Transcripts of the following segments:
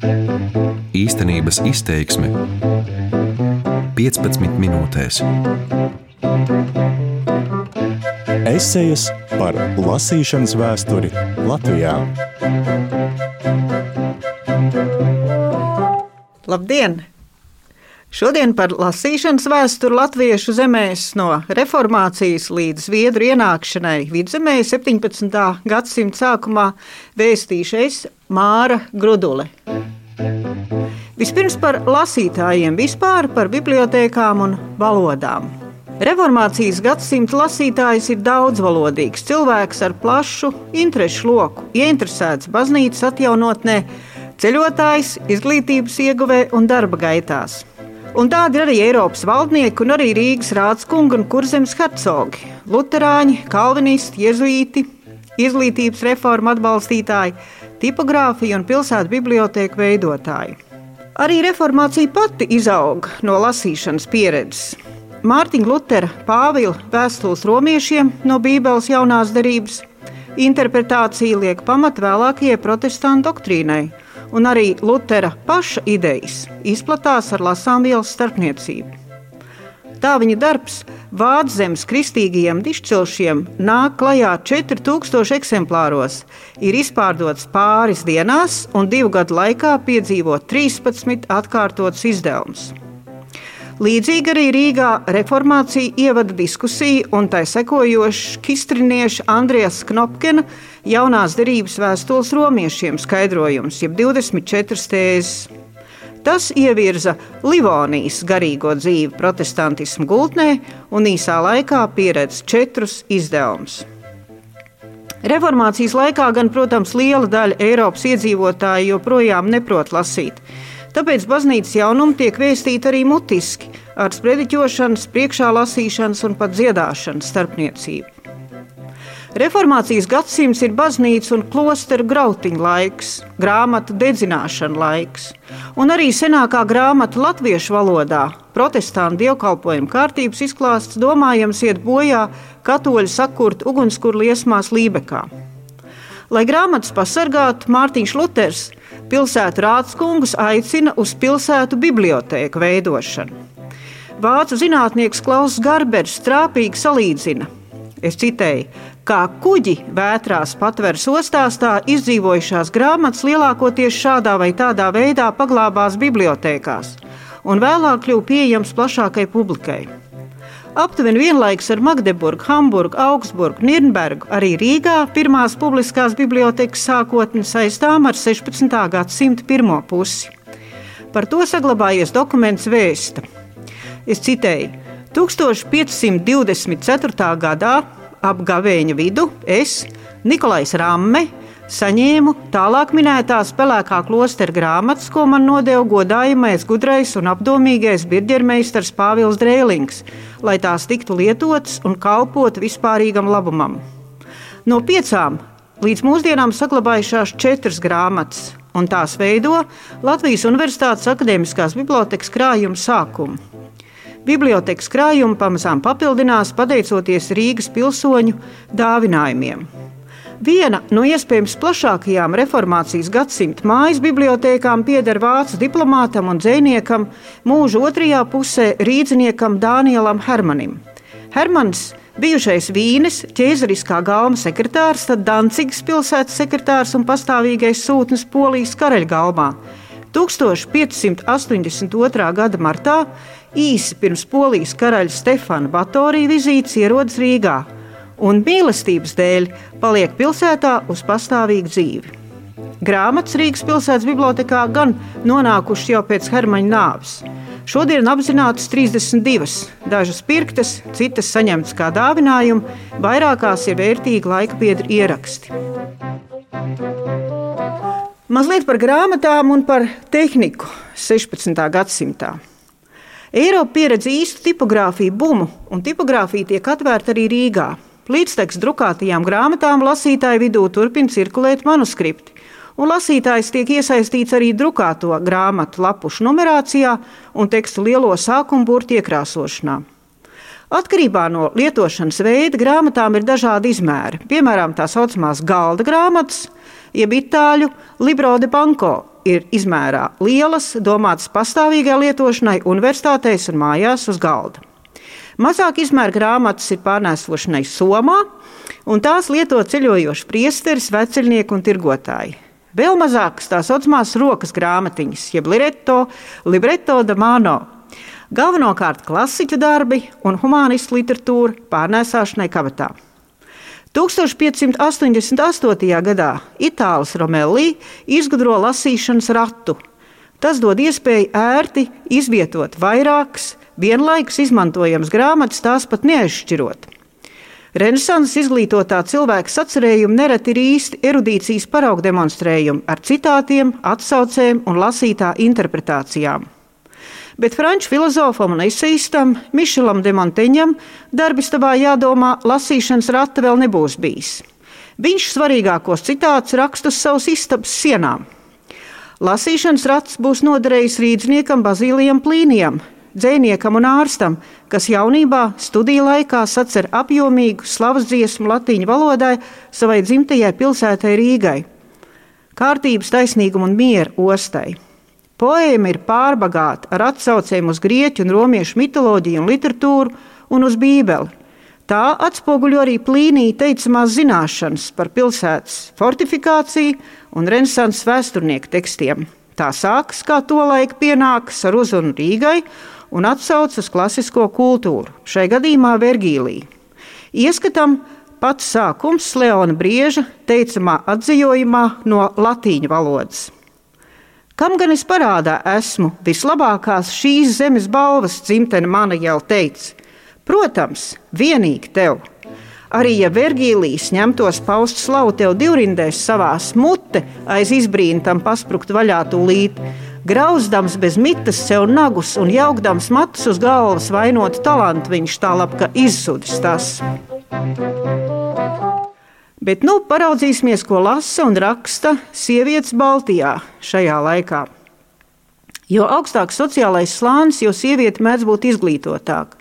Īstenības izteiksme 15 minūtēs. Esejas par lasīšanas vēsturi Latvijā. Labdien! Šodien par lasīšanas vēsturi latviešu zemēs no reformācijas līdz Zviedru ienākšanai vidzemē 17. gadsimta sākumā vēstīšu es Māra Grudule. Vispirms par lasītājiem vispār, par bibliotekām un valodām. Reformācijas gadsimta lasītājs ir daudzvalodīgs cilvēks ar plašu interešu loku, ieinteresēts baznīcas atjaunotnē, ceļotājs, izglītības ieguvē un darba gaitās. Un tādi ir arī Eiropas valdnieki un arī Rīgas rādskungi un kurzemes hercogi, luterāņi, kalvinisti, jezuīti, izglītības reformu atbalstītāji, tipogrāfija un pilsētu bibliotēku veidotāji. Arī reformācija pati izauga no lasīšanas pieredzes. Mārtiņa Lutera Pāvila vēstules romiešiem no Bībeles jaunās derības interpretācija liek pamatu vēlākajai protestantu doktrīnai un arī Lutera paša idejas izplatās ar lasāmvielas starpniecību. Tā viņa darbs Vāczemes kristīgajiem dišcilšiem nāk klajā 4000 eksemplāros, ir izpārdots pāris dienās un divu gadu laikā piedzīvo 13 atkārtots izdevums. Līdzīgi arī Rīgā reformācija ievada diskusiju, un tai sekojošs kistrinieša Andrijas Knopkina jaunās derības vēstules romiešiem skaidrojums, jeb 24 tēzes. Tas ievirza Livonijas garīgo dzīvi protestantismu gultnē un īsā laikā pieredz četrus izdevumus. Reformācijas laikā gan, protams, liela daļa Eiropas iedzīvotāju joprojām neprot lasīt. Tāpēc baznīcas jaunumi tiek vēstīti arī mutiski, ar sprediķošanas, priekšā lasīšanas un pat dziedāšanas starpniecību. Reformācijas gadsimts ir baznīcas un klosteru grautiņa laiks, grāmatu dedzināšana laiks, un arī senākā grāmata latviešu valodā, protestantu dievkalpojumu kārtības izklāsts, domājams, iet bojā katoļu sakurt ugunskura liesmās Lībekā. Lai grāmatas pasargātu, Mārtiņš Luters pilsētu rādskungus aicina uz pilsētu bibliotēku veidošanu. Vācu zinātnieks Klaus Garbers trāpīgi salīdzina. Es citēju, kā kuģi vētrās patveres ostās, tā izdzīvojušās grāmatas lielākoties šādā vai tādā veidā paglābās bibliotekās un vēlāk kļuva pieejams plašākai publikai. Aptuveni vienlaikus ar Magdeburgu, Hamburgu, Augsburgu, Nīrnbergu, arī Rīgā pirmās publiskās bibliotekas sākotne saistām ar 16. gadsimta pirmo pusi. Par to saglabājies dokuments vēsta. Es citēju, 1524. gadā ap gavēņa vidu es, Nikolais Ramme, saņēmu tālāk minētās pelēkā klostera grāmatas, ko man nodeva godājamais, gudrais un apdomīgais birģermeistars Pāvils Drēlings, lai tās tiktu lietotas un kalpot vispārīgam labumam. No piecām līdz mūsdienām saglabājušās četras grāmatas, un tās veido Latvijas Universitātes akadēmiskās bibliotekas krājuma sākumu. Bibliotekas krājumi pamazām papildinās pateicoties Rīgas pilsoņu dāvinājumiem. Viena no iespējams plašākajām reformācijas gadsimta mājas bibliotekām pieder vācu diplomātam un dziniekam, mūža otrajā pusē rīzniekam Dānielam Hermanim. Hermans bijušais Vīnes ķēzariskā galma sekretārs, tad Dancigas pilsētas sekretārs un pastāvīgais sūtnis Polijas karaļgalmā. 1582. gada martā, īsi pirms Polijas karaļa Stefana Batorija vizītes, ierodas Rīgā un mīlestības dēļ paliek pilsētā uz pastāvīgu dzīvi. Grāmatas Rīgas pilsētas bibliotekā gan nonākušas jau pēc Hermaņa nāves. Šodien apzinātas 32, dažas pirktas, citas saņemtas kā dāvinājumi, vairākās ir vērtīgi laika biedri ieraksti. Mazliet par grāmatām un par tehniku 16. gadsimtā. Eiropa pieredz īstu tipogrāfiju bumu, un tipogrāfija tiek atvērta arī Rīgā. Līdztekus drukātajām grāmatām lasītāju vidū turpina cirkulēt manuskripti, un lasītājs tiek iesaistīts arī drukāto grāmatu lapušu numerācijā un tekstu lielo sākumu burtu iekrāsošanā. Atkarībā no lietošanas veida grāmatām ir dažādi izmēri. Piemēram, tā saucamās galda grāmatas, jeb itāļu libro de banko ir izmērā lielas, domātas pastāvīgai lietošanai, universitātēs un mājās uz galda. Mazāk izmēra grāmatas ir pārnēsošanai somā, un tās lieto ceļojoši priesteris, veceļnieki un tirgotāji. Vēl mazākas tā saucamās rokas grāmatiņas, jeb libretto, libretto da mano. Galvenokārt klasiķu darbi un humanistu literatūra pārnēsāšanai kabatā. 1588. gadā Itālis Romelli izgudro lasīšanas ratu. Tas dod iespēju ērti izvietot vairākas, vienlaikus izmantojams grāmatas, tās pat neaizšķirot. Renesanses izglītotā cilvēka sacerējumi nereti ir īsti erudīcijas paraugu demonstrējumi ar citātiem, atsaucēm un lasītā interpretācijām. Bet franču filozofam un eseistam Mišelam de Monteņam darbistabā jādomā, lasīšanas rata vēl nebūs bijis. Viņš svarīgākos citātus raksta uz savas istabas sienām. Lasīšanas rats būs noderējis rīzniekam Bazīlijam Plīnijam, dzēniekam un ārstam, kas jaunībā studiju laikā sacer apjomīgu slavas dziesmu latīņu valodai savai dzimtajai pilsētai Rīgai. Kārtības, taisnīguma un miera ostai. Poēma ir pārbagāta ar atsaucēm uz grieķu un romiešu mitoloģiju un literatūru un uz Bībeli. Tā atspoguļo arī plīnija teicamās zināšanas par pilsētas fortifikāciju un renesanses vēsturnieku tekstiem. Tā sākas, kā to laika pienākas, ar uzrunu Rīgai un atsauc uz klasisko kultūru, šai gadījumā Vergīliju. Ieskatam pats sākums Leona Brieža teicamā atzījumā no latīņu valodas. Kam gan es parādā esmu vislabākās šīs zemes balvas, dzimtene mana jau teica? Protams, vienīgi tev. Arī ja Vergīlijs ņemtos paust slavu tev divrindēs savās mute aiz izbrīntam pasprukt vaļā tūlīt, Grauzdams bez mitas sev nagus un jaukdams matus uz galvas vainot talantu, viņš tālāk ka izzudis tas. Bet nu paraudzīsimies, ko lasa un raksta sievietes Baltijā šajā laikā. Jo augstāks sociālais slānis, jo sieviete mēdz būt izglītotāka.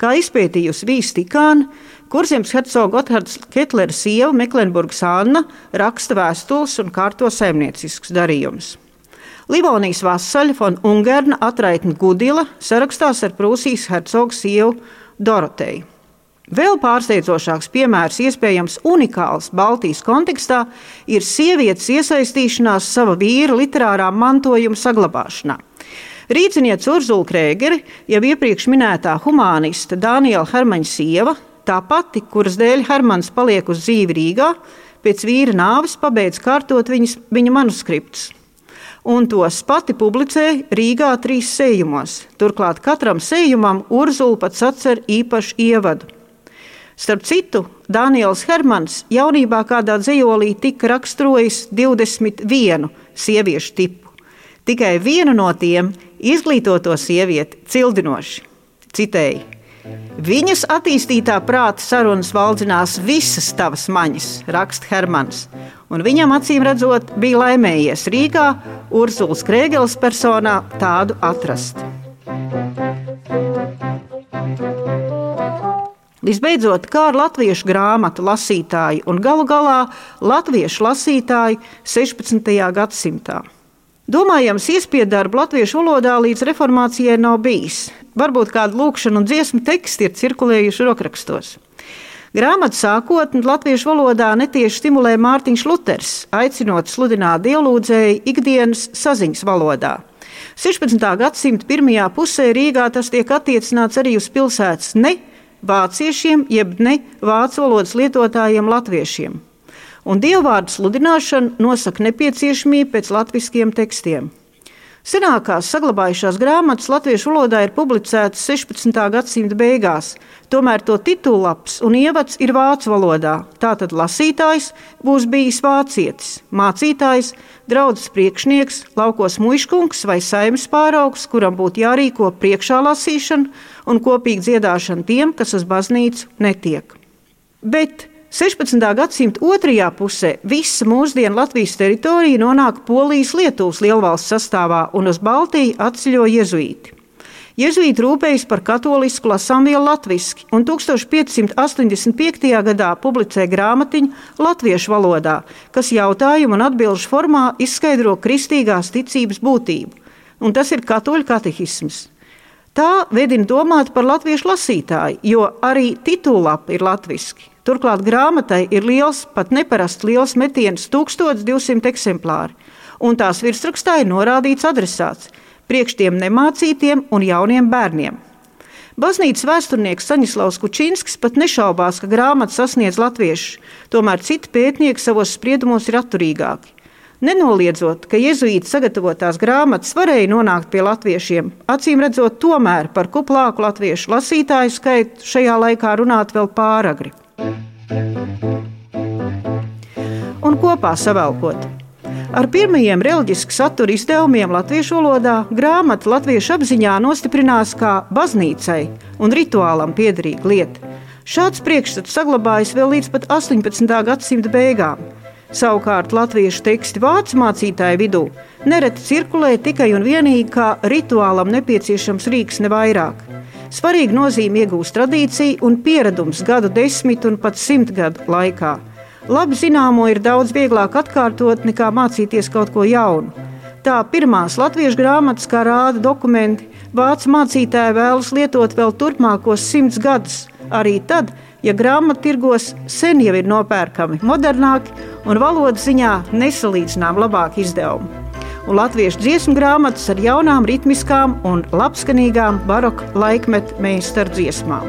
Kā izpētījusi Vīsa Tikāna, Kurzems hercoga Gotthārds Ketlera sieva Meklenburgas Anna raksta vēstules un kārto saimniecisks darījums. Livonijas vasaļa un Ungarna atraitne Gudila sarakstās ar Prūsijas hercogu sievu Doroteju. Vēl pārsteidzošāks piemērs, iespējams, unikāls Baltijas kontekstā, ir sievietes iesaistīšanās sava vīra literārā mantojuma saglabāšanā. Rīcinieca Urzula Krēgere, jau iepriekš minētā humanista Daniela Hermaņa sieva, tā pati, kuras dēļ Hermans paliek uz dzīvi Rīgā, pēc vīra nāves pabeidz kārtot viņas, viņa manuskriptus un tos pati publicēja Rīgā trīs sējumos. Turklāt katram sējumam Urzula pat sacer īpašu ievadu. Starp citu, Daniels Hermans jaunībā kādā dzējolī tika raksturojis 21 sieviešu tipu. Tikai vienu no tiem izglītoto sievieti cildinoši. Citēji: Viņas attīstītā prāta sarunas valdzinās visas tavas maņas, raksta Hermans, un viņam acīm redzot, bija laimējies Rīgā, Ursulas Krēgeles personā tādu atrast. Visbeidzot, kā ar latviešu grāmatu lasītāju un galu galā latviešu lasītāju 16. gadsimtā. Domājams, iespēja darba latviešu valodā līdz reformācijai nav bijis. Varbūt kāda lūkšana un dziesmu teksti ir cirkulējuši rokrakstos. Grāmatu sākotnē latviešu valodā netieši stimulē Mārtiņš Luters, aicinot sludināt dievlūdzēju ikdienas saziņas valodā. 16. gadsimta pirmajā pusē Rīgā tas tiek attiecināts arī uz pilsētas ne vāciešiem, jeb ne vācu valodas lietotājiem latviešiem. Un dievvvārdu sludināšana nosaka nepieciešamību pēc latviskiem tekstiem. Senākās saglabājušās grāmatas latviešu valodā ir publicētas 16. gadsimta beigās, tomēr to titulaps un ievads ir vācu valodā. Tātad lasītājs būs bijis vācietis, mācītājs, draugs priekšnieks, laukos muškungs vai saimnes pāraugs, kuram būtu jārīko priekšā lasīšana un kopīga dziedāšana tiem, kas uz baznīcu netiek. Bet 16. gadsimta otrajā pusē visa mūsdienu Latvijas teritorija nonāk Polijas Lietuvas lielvalsts sastāvā un uz Baltiju atceļo jezuīti. Jēzus rūpējas par katolisku lasāmvielu latviešu, un 1585. gadā publicēja grāmatiņu latviešu valodā, kas jautājumu un atbildžu formā izskaidro kristīgās ticības būtību, un tas ir katoļu katehisms. Tā vedina domāt par latviešu lasītāju, jo arī titulapa ir latviešu. Turklāt grāmatai ir liels, pat neparasti liels metiens, 1200 eksemplāri, un tās virsrakstā ir norādīts adresāts priekš tiem nemācītiem un jauniem bērniem. Baznīcas vēsturnieks Staņislavs Kučinskis pat nešaubās, ka grāmata sasniedz latviešu, tomēr citi pētnieki savos spriedumos ir atturīgāki. Nenoliedzot, ka jēzuīti sagatavotās grāmatas varēja nonākt pie latviešiem, acīm redzot, tomēr par kuplāku latviešu lasītāju skaitu šajā laikā runāt vēl pāragri. Un kopā savēlkot. Ar pirmajiem reliģisku satura izdevumiem latviešu valodā grāmata latviešu apziņā nostiprinās kā baznīcai un rituālam piederīga lieta. Šāds priekšstats saglabājas vēl līdz pat 18. gadsimta beigām. Savukārt latviešu teksti vācu mācītāju vidū nereti cirkulē tikai un vienīgi kā rituālam nepieciešams rīks, ne vairāk. Svarīga nozīme iegūst tradīcija un pieredums gadu desmit un pat simt gadu laikā. Labi zināmo ir daudz vieglāk atkārtot nekā mācīties kaut ko jaunu. Tā pirmās latviešu grāmatas, kā rāda dokumenti, vācu mācītāji vēlas lietot vēl turpmākos simts gadus. Arī tad, ja grāmatu tirgos sen jau ir nopērkami modernāki un valodas ziņā nesalīdzinām labāki izdevumi. Un latviešu dziesmu grāmatas ar jaunām, ritmiskām un labskanīgām baroka laikmetu meistaru dziesmām.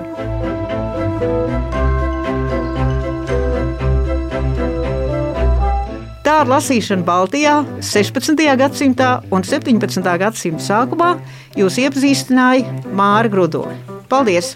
Tā ar lasīšanu Baltijā 16. gadsimtā un 17. gadsimta sākumā jūs iepazīstināja Māra Grudoli. Paldies!